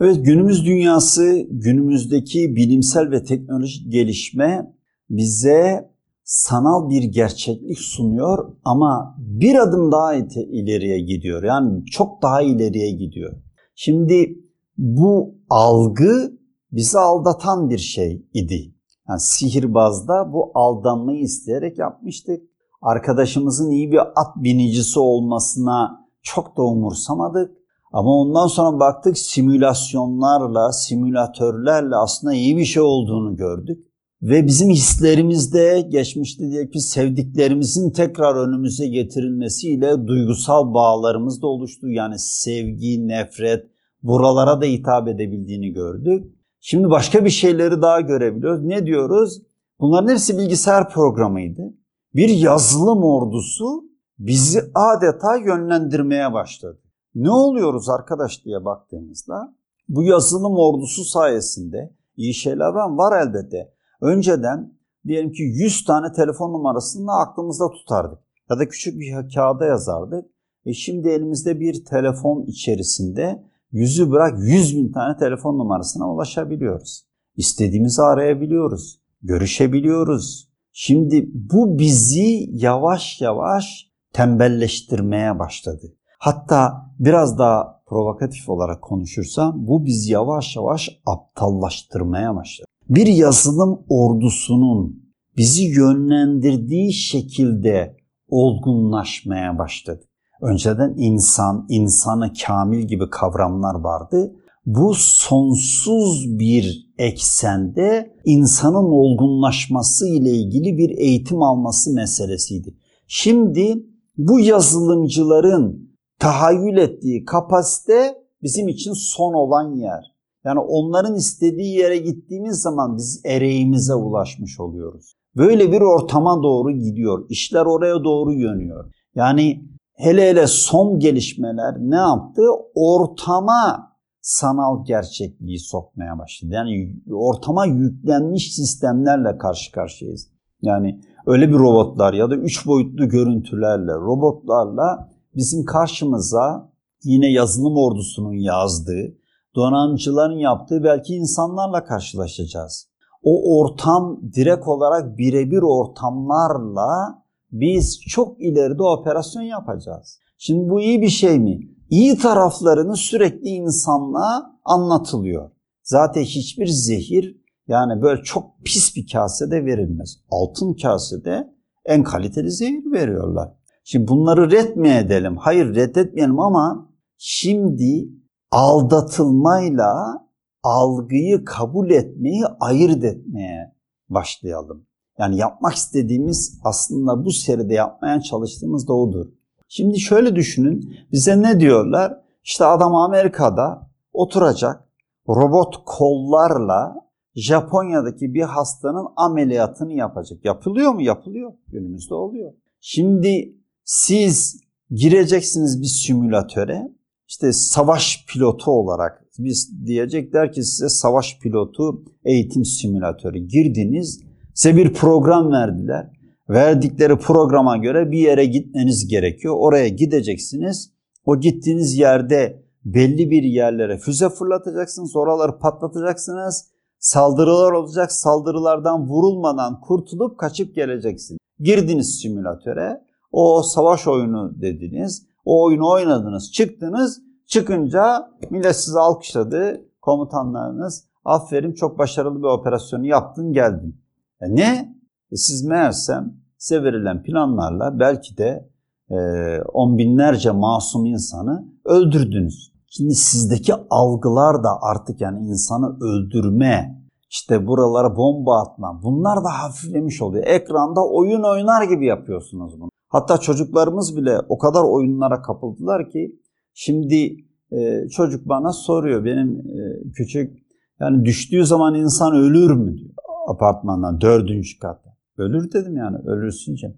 Evet günümüz dünyası, günümüzdeki bilimsel ve teknolojik gelişme bize sanal bir gerçeklik sunuyor ama bir adım daha ileriye gidiyor. Yani çok daha ileriye gidiyor. Şimdi bu algı bizi aldatan bir şey idi. Yani sihirbazda bu aldanmayı isteyerek yapmıştık. Arkadaşımızın iyi bir at binicisi olmasına çok da umursamadık. Ama ondan sonra baktık simülasyonlarla, simülatörlerle aslında iyi bir şey olduğunu gördük. Ve bizim hislerimizde geçmişte diye ki sevdiklerimizin tekrar önümüze getirilmesiyle duygusal bağlarımız da oluştu. Yani sevgi, nefret buralara da hitap edebildiğini gördük. Şimdi başka bir şeyleri daha görebiliyoruz. Ne diyoruz? Bunların hepsi bilgisayar programıydı. Bir yazılım ordusu bizi adeta yönlendirmeye başladı. Ne oluyoruz arkadaş diye baktığımızda bu yazılım ordusu sayesinde iyi şeyler var, var elbette. Önceden diyelim ki 100 tane telefon numarasını aklımızda tutardık. Ya da küçük bir kağıda yazardık. E şimdi elimizde bir telefon içerisinde yüzü bırak 100 bin tane telefon numarasına ulaşabiliyoruz. İstediğimizi arayabiliyoruz. Görüşebiliyoruz. Şimdi bu bizi yavaş yavaş tembelleştirmeye başladı. Hatta biraz daha provokatif olarak konuşursam bu bizi yavaş yavaş aptallaştırmaya başladı. Bir yazılım ordusunun bizi yönlendirdiği şekilde olgunlaşmaya başladı. Önceden insan, insanı kamil gibi kavramlar vardı. Bu sonsuz bir eksende insanın olgunlaşması ile ilgili bir eğitim alması meselesiydi. Şimdi bu yazılımcıların tahayyül ettiği kapasite bizim için son olan yer. Yani onların istediği yere gittiğimiz zaman biz ereğimize ulaşmış oluyoruz. Böyle bir ortama doğru gidiyor. İşler oraya doğru yönüyor. Yani hele hele son gelişmeler ne yaptı? Ortama sanal gerçekliği sokmaya başladı. Yani ortama yüklenmiş sistemlerle karşı karşıyayız. Yani öyle bir robotlar ya da üç boyutlu görüntülerle, robotlarla bizim karşımıza yine yazılım ordusunun yazdığı, donanımcıların yaptığı belki insanlarla karşılaşacağız. O ortam direkt olarak birebir ortamlarla biz çok ileride operasyon yapacağız. Şimdi bu iyi bir şey mi? İyi taraflarını sürekli insanlığa anlatılıyor. Zaten hiçbir zehir yani böyle çok pis bir kasede verilmez. Altın kasede en kaliteli zehir veriyorlar. Şimdi bunları red mi edelim? Hayır reddetmeyelim ama şimdi aldatılmayla algıyı kabul etmeyi ayırt etmeye başlayalım. Yani yapmak istediğimiz aslında bu seride yapmaya çalıştığımız da odur. Şimdi şöyle düşünün bize ne diyorlar? İşte adam Amerika'da oturacak robot kollarla Japonya'daki bir hastanın ameliyatını yapacak. Yapılıyor mu? Yapılıyor. Günümüzde oluyor. Şimdi siz gireceksiniz bir simülatöre işte savaş pilotu olarak biz diyecekler ki size savaş pilotu eğitim simülatörü girdiniz. Size bir program verdiler. Verdikleri programa göre bir yere gitmeniz gerekiyor. Oraya gideceksiniz. O gittiğiniz yerde belli bir yerlere füze fırlatacaksınız. Oraları patlatacaksınız. Saldırılar olacak. Saldırılardan vurulmadan kurtulup kaçıp geleceksiniz. Girdiniz simülatöre. O savaş oyunu dediniz. O oyunu oynadınız, çıktınız. Çıkınca millet sizi alkışladı. Komutanlarınız aferin çok başarılı bir operasyonu yaptın geldin. E ne? E siz meğersem size verilen planlarla belki de e, on binlerce masum insanı öldürdünüz. Şimdi sizdeki algılar da artık yani insanı öldürme, işte buralara bomba atma bunlar da hafiflemiş oluyor. Ekranda oyun oynar gibi yapıyorsunuz bunu. Hatta çocuklarımız bile o kadar oyunlara kapıldılar ki şimdi e, çocuk bana soruyor benim e, küçük yani düştüğü zaman insan ölür mü diyor apartmandan dördüncü katta. Ölür dedim yani ölürsün canım.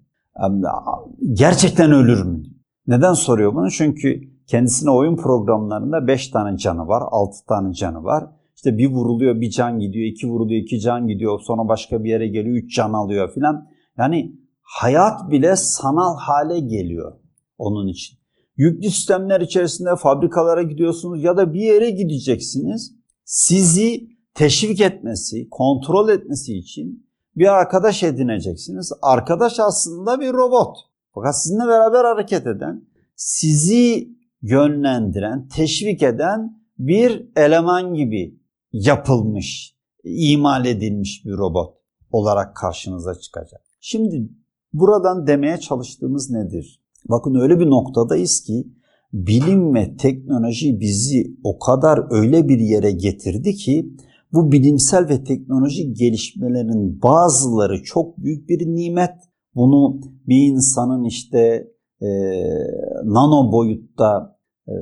Gerçekten ölür mü? Neden soruyor bunu? Çünkü kendisine oyun programlarında 5 tane canı var, 6 tane canı var. İşte bir vuruluyor bir can gidiyor, iki vuruluyor iki can gidiyor, sonra başka bir yere geliyor üç can alıyor filan. Yani hayat bile sanal hale geliyor onun için. Yüklü sistemler içerisinde fabrikalara gidiyorsunuz ya da bir yere gideceksiniz. Sizi teşvik etmesi, kontrol etmesi için bir arkadaş edineceksiniz. Arkadaş aslında bir robot. Fakat sizinle beraber hareket eden, sizi yönlendiren, teşvik eden bir eleman gibi yapılmış, imal edilmiş bir robot olarak karşınıza çıkacak. Şimdi buradan demeye çalıştığımız nedir? Bakın öyle bir noktadayız ki bilim ve teknoloji bizi o kadar öyle bir yere getirdi ki bu bilimsel ve teknolojik gelişmelerin bazıları çok büyük bir nimet. Bunu bir insanın işte e, nano boyutta e,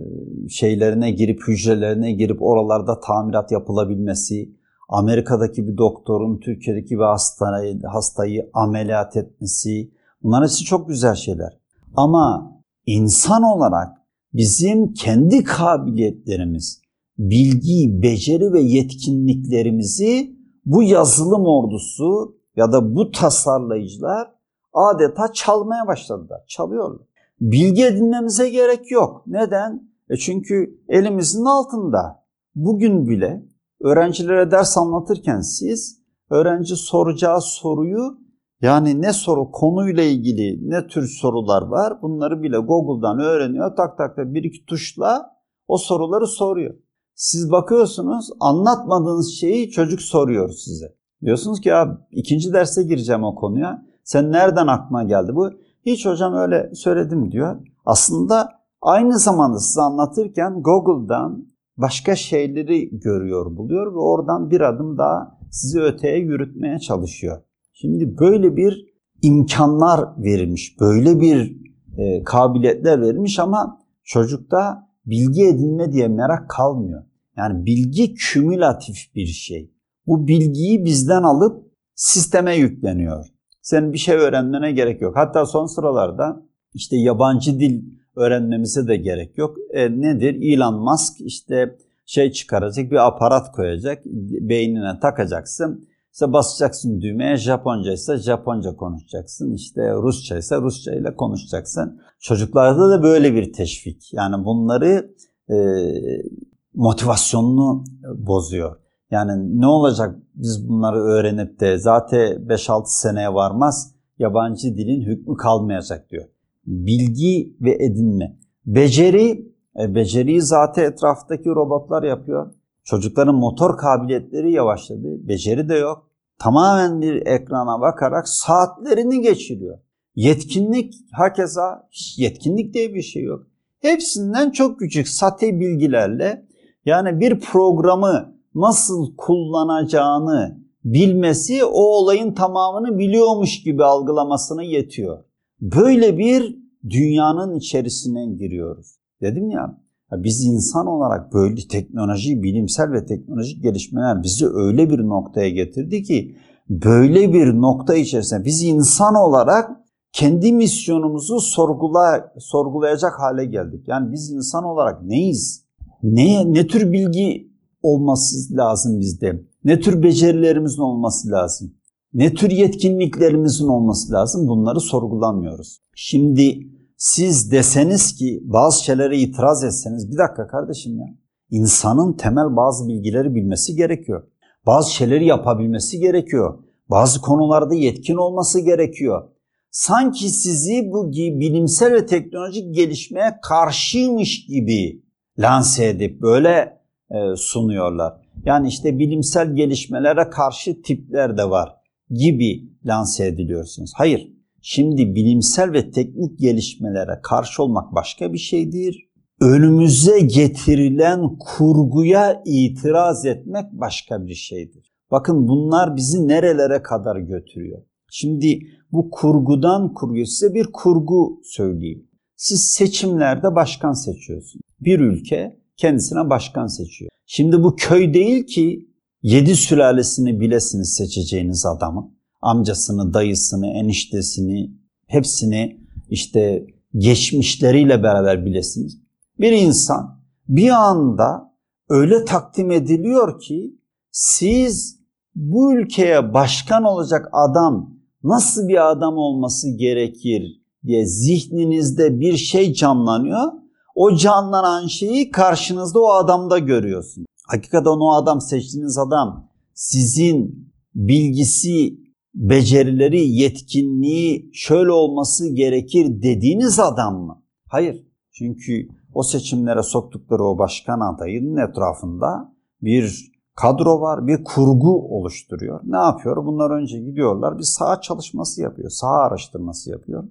şeylerine girip hücrelerine girip oralarda tamirat yapılabilmesi, Amerika'daki bir doktorun Türkiye'deki bir hastayı, hastayı ameliyat etmesi bunlar hepsi çok güzel şeyler. Ama insan olarak bizim kendi kabiliyetlerimiz, bilgi, beceri ve yetkinliklerimizi bu yazılım ordusu ya da bu tasarlayıcılar adeta çalmaya başladılar. Çalıyorlar. Bilgi edinmemize gerek yok. Neden? E çünkü elimizin altında. Bugün bile öğrencilere ders anlatırken siz öğrenci soracağı soruyu yani ne soru konuyla ilgili ne tür sorular var bunları bile Google'dan öğreniyor. Tak tak da bir iki tuşla o soruları soruyor. Siz bakıyorsunuz anlatmadığınız şeyi çocuk soruyor size. Diyorsunuz ki ya ikinci derse gireceğim o konuya. Sen nereden aklına geldi bu? Hiç hocam öyle söyledim diyor. Aslında aynı zamanda size anlatırken Google'dan başka şeyleri görüyor, buluyor ve oradan bir adım daha sizi öteye yürütmeye çalışıyor. Şimdi böyle bir imkanlar verilmiş, böyle bir e, kabiliyetler verilmiş ama çocukta bilgi edinme diye merak kalmıyor. Yani bilgi kümülatif bir şey. Bu bilgiyi bizden alıp sisteme yükleniyor. Senin bir şey öğrenmene gerek yok. Hatta son sıralarda işte yabancı dil öğrenmemize de gerek yok. E, nedir? Elon Musk işte şey çıkaracak bir aparat koyacak. Beynine takacaksın. İşte basacaksın düğmeye Japonca ise Japonca konuşacaksın. İşte Rusça ise Rusça ile konuşacaksın. Çocuklarda da böyle bir teşvik. Yani bunları e, motivasyonunu bozuyor. Yani ne olacak biz bunları öğrenip de zaten 5-6 seneye varmaz yabancı dilin hükmü kalmayacak diyor. Bilgi ve edinme. Beceri, e, beceriyi zaten etraftaki robotlar yapıyor. Çocukların motor kabiliyetleri yavaşladı. Beceri de yok. Tamamen bir ekrana bakarak saatlerini geçiriyor. Yetkinlik hakeza yetkinlik diye bir şey yok. Hepsinden çok küçük sate bilgilerle yani bir programı nasıl kullanacağını bilmesi o olayın tamamını biliyormuş gibi algılamasına yetiyor. Böyle bir dünyanın içerisine giriyoruz. Dedim ya biz insan olarak böyle teknoloji, bilimsel ve teknolojik gelişmeler bizi öyle bir noktaya getirdi ki böyle bir nokta içerisinde biz insan olarak kendi misyonumuzu sorgula, sorgulayacak hale geldik. Yani biz insan olarak neyiz? Ne, ne tür bilgi olması lazım bizde? Ne tür becerilerimizin olması lazım? Ne tür yetkinliklerimizin olması lazım? Bunları sorgulamıyoruz. Şimdi siz deseniz ki bazı şeylere itiraz etseniz bir dakika kardeşim ya. İnsanın temel bazı bilgileri bilmesi gerekiyor. Bazı şeyleri yapabilmesi gerekiyor. Bazı konularda yetkin olması gerekiyor. Sanki sizi bu bilimsel ve teknolojik gelişmeye karşıymış gibi lanse edip böyle e, sunuyorlar. Yani işte bilimsel gelişmelere karşı tipler de var gibi lanse ediliyorsunuz. Hayır. Şimdi bilimsel ve teknik gelişmelere karşı olmak başka bir şeydir. Önümüze getirilen kurguya itiraz etmek başka bir şeydir. Bakın bunlar bizi nerelere kadar götürüyor. Şimdi bu kurgudan kurguya size bir kurgu söyleyeyim. Siz seçimlerde başkan seçiyorsunuz. Bir ülke kendisine başkan seçiyor. Şimdi bu köy değil ki yedi sülalesini bilesiniz seçeceğiniz adamı. Amcasını, dayısını, eniştesini, hepsini işte geçmişleriyle beraber bilesiniz. Bir insan bir anda öyle takdim ediliyor ki siz bu ülkeye başkan olacak adam nasıl bir adam olması gerekir diye zihninizde bir şey canlanıyor O canlanan şeyi karşınızda o adamda görüyorsun. Hakikaten o adam seçtiğiniz adam sizin bilgisi, becerileri, yetkinliği şöyle olması gerekir dediğiniz adam mı? Hayır. Çünkü o seçimlere soktukları o başkan adayının etrafında bir kadro var, bir kurgu oluşturuyor. Ne yapıyor? Bunlar önce gidiyorlar, bir saha çalışması yapıyor, saha araştırması yapıyor.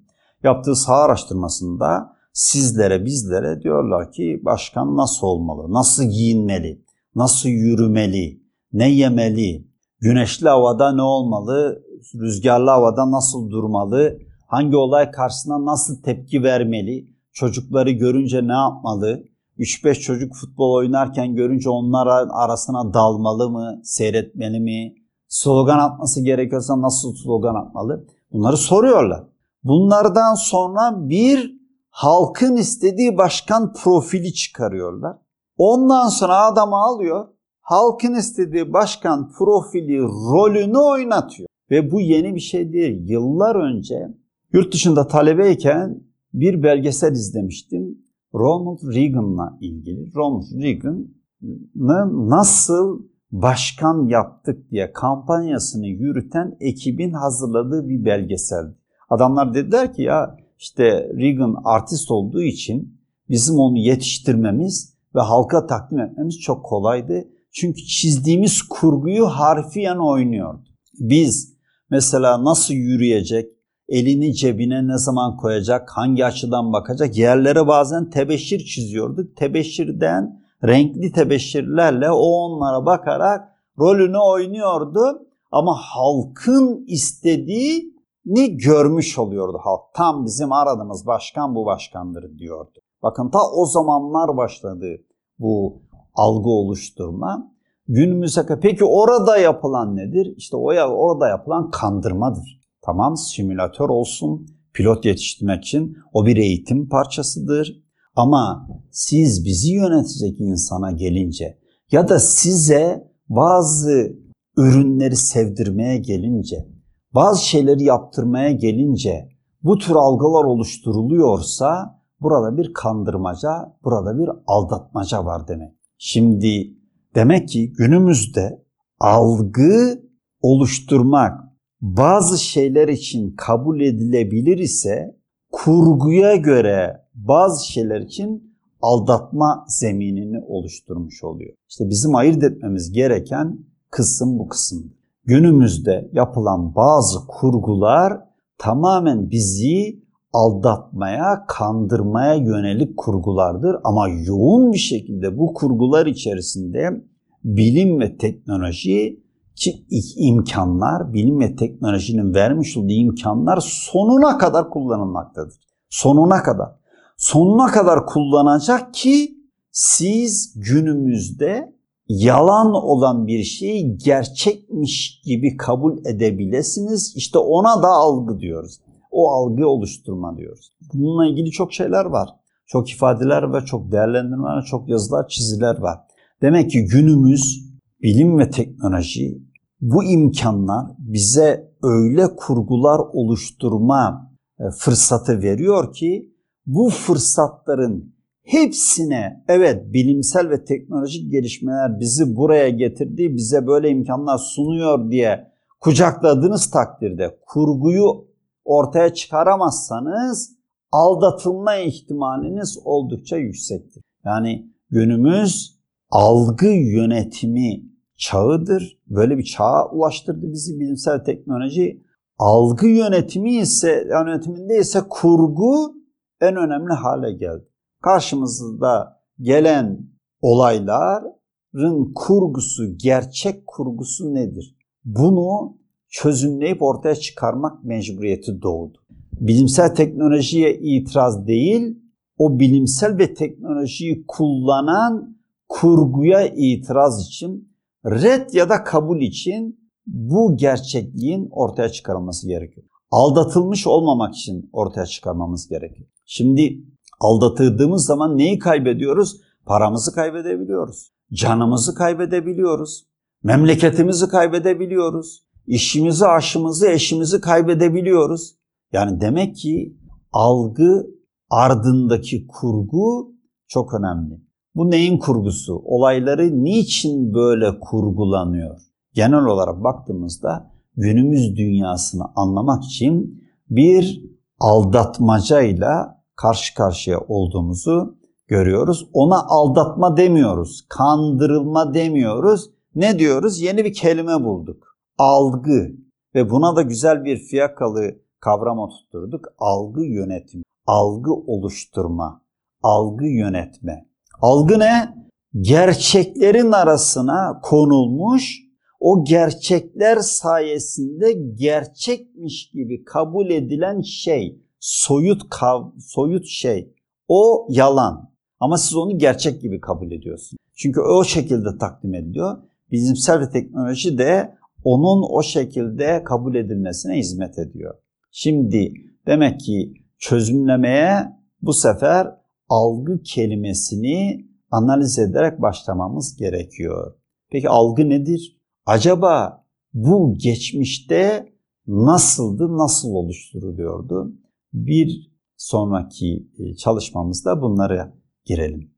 Yaptığı saha araştırmasında sizlere, bizlere diyorlar ki başkan nasıl olmalı, nasıl giyinmeli, nasıl yürümeli, ne yemeli, güneşli havada ne olmalı, rüzgarlı havada nasıl durmalı, hangi olay karşısında nasıl tepki vermeli, çocukları görünce ne yapmalı, 3-5 çocuk futbol oynarken görünce onlara arasına dalmalı mı, seyretmeli mi, slogan atması gerekiyorsa nasıl slogan atmalı, bunları soruyorlar. Bunlardan sonra bir halkın istediği başkan profili çıkarıyorlar. Ondan sonra adamı alıyor, halkın istediği başkan profili rolünü oynatıyor. Ve bu yeni bir şey değil. Yıllar önce yurt dışında talebeyken bir belgesel izlemiştim. Ronald Reagan'la ilgili. Ronald Reagan'ı nasıl başkan yaptık diye kampanyasını yürüten ekibin hazırladığı bir belgesel. Adamlar dediler ki ya işte Reagan artist olduğu için bizim onu yetiştirmemiz ve halka takdim etmemiz çok kolaydı. Çünkü çizdiğimiz kurguyu harfiyen oynuyordu. Biz mesela nasıl yürüyecek, elini cebine ne zaman koyacak, hangi açıdan bakacak yerlere bazen tebeşir çiziyorduk. Tebeşirden renkli tebeşirlerle o onlara bakarak rolünü oynuyordu. Ama halkın istediğini görmüş oluyordu halk. Tam bizim aradığımız başkan bu başkandır diyordu. Bakın ta o zamanlar başladı bu algı oluşturma. Günümüze peki orada yapılan nedir? İşte o orada yapılan kandırmadır. Tamam simülatör olsun pilot yetiştirmek için o bir eğitim parçasıdır. Ama siz bizi yönetecek insana gelince ya da size bazı ürünleri sevdirmeye gelince, bazı şeyleri yaptırmaya gelince bu tür algılar oluşturuluyorsa burada bir kandırmaca, burada bir aldatmaca var demek. Şimdi demek ki günümüzde algı oluşturmak bazı şeyler için kabul edilebilir ise kurguya göre bazı şeyler için aldatma zeminini oluşturmuş oluyor. İşte bizim ayırt etmemiz gereken kısım bu kısım. Günümüzde yapılan bazı kurgular tamamen bizi aldatmaya, kandırmaya yönelik kurgulardır ama yoğun bir şekilde bu kurgular içerisinde bilim ve teknoloji ki imkanlar, bilim ve teknolojinin vermiş olduğu imkanlar sonuna kadar kullanılmaktadır. Sonuna kadar. Sonuna kadar kullanacak ki siz günümüzde yalan olan bir şeyi gerçekmiş gibi kabul edebilesiniz. İşte ona da algı diyoruz. O algı oluşturma diyoruz. Bununla ilgili çok şeyler var. Çok ifadeler ve çok değerlendirmeler, çok yazılar, çiziler var. Demek ki günümüz bilim ve teknoloji bu imkanlar bize öyle kurgular oluşturma e, fırsatı veriyor ki bu fırsatların hepsine evet bilimsel ve teknolojik gelişmeler bizi buraya getirdi, bize böyle imkanlar sunuyor diye kucakladığınız takdirde kurguyu ortaya çıkaramazsanız aldatılma ihtimaliniz oldukça yüksektir. Yani günümüz algı yönetimi çağıdır. Böyle bir çağa ulaştırdı bizi bilimsel teknoloji. Algı yönetimi ise yönetiminde ise kurgu en önemli hale geldi. Karşımızda gelen olayların kurgusu, gerçek kurgusu nedir? Bunu çözümleyip ortaya çıkarmak mecburiyeti doğdu. Bilimsel teknolojiye itiraz değil, o bilimsel ve teknolojiyi kullanan kurguya itiraz için red ya da kabul için bu gerçekliğin ortaya çıkarılması gerekiyor. Aldatılmış olmamak için ortaya çıkarmamız gerekiyor. Şimdi aldatıldığımız zaman neyi kaybediyoruz? Paramızı kaybedebiliyoruz. Canımızı kaybedebiliyoruz. Memleketimizi kaybedebiliyoruz. İşimizi, aşımızı, eşimizi kaybedebiliyoruz. Yani demek ki algı ardındaki kurgu çok önemli. Bu neyin kurgusu? Olayları niçin böyle kurgulanıyor? Genel olarak baktığımızda günümüz dünyasını anlamak için bir aldatmacayla karşı karşıya olduğumuzu görüyoruz. Ona aldatma demiyoruz, kandırılma demiyoruz. Ne diyoruz? Yeni bir kelime bulduk. Algı ve buna da güzel bir fiyakalı kavram oturtturduk. Algı yönetimi, algı oluşturma, algı yönetme. Algı ne? Gerçeklerin arasına konulmuş, o gerçekler sayesinde gerçekmiş gibi kabul edilen şey, soyut kav, soyut şey. O yalan. Ama siz onu gerçek gibi kabul ediyorsunuz. Çünkü o şekilde takdim ediliyor. Bilimsel ve teknoloji de onun o şekilde kabul edilmesine hizmet ediyor. Şimdi demek ki çözümlemeye bu sefer algı kelimesini analiz ederek başlamamız gerekiyor. Peki algı nedir? Acaba bu geçmişte nasıldı, nasıl oluşturuluyordu? Bir sonraki çalışmamızda bunları girelim.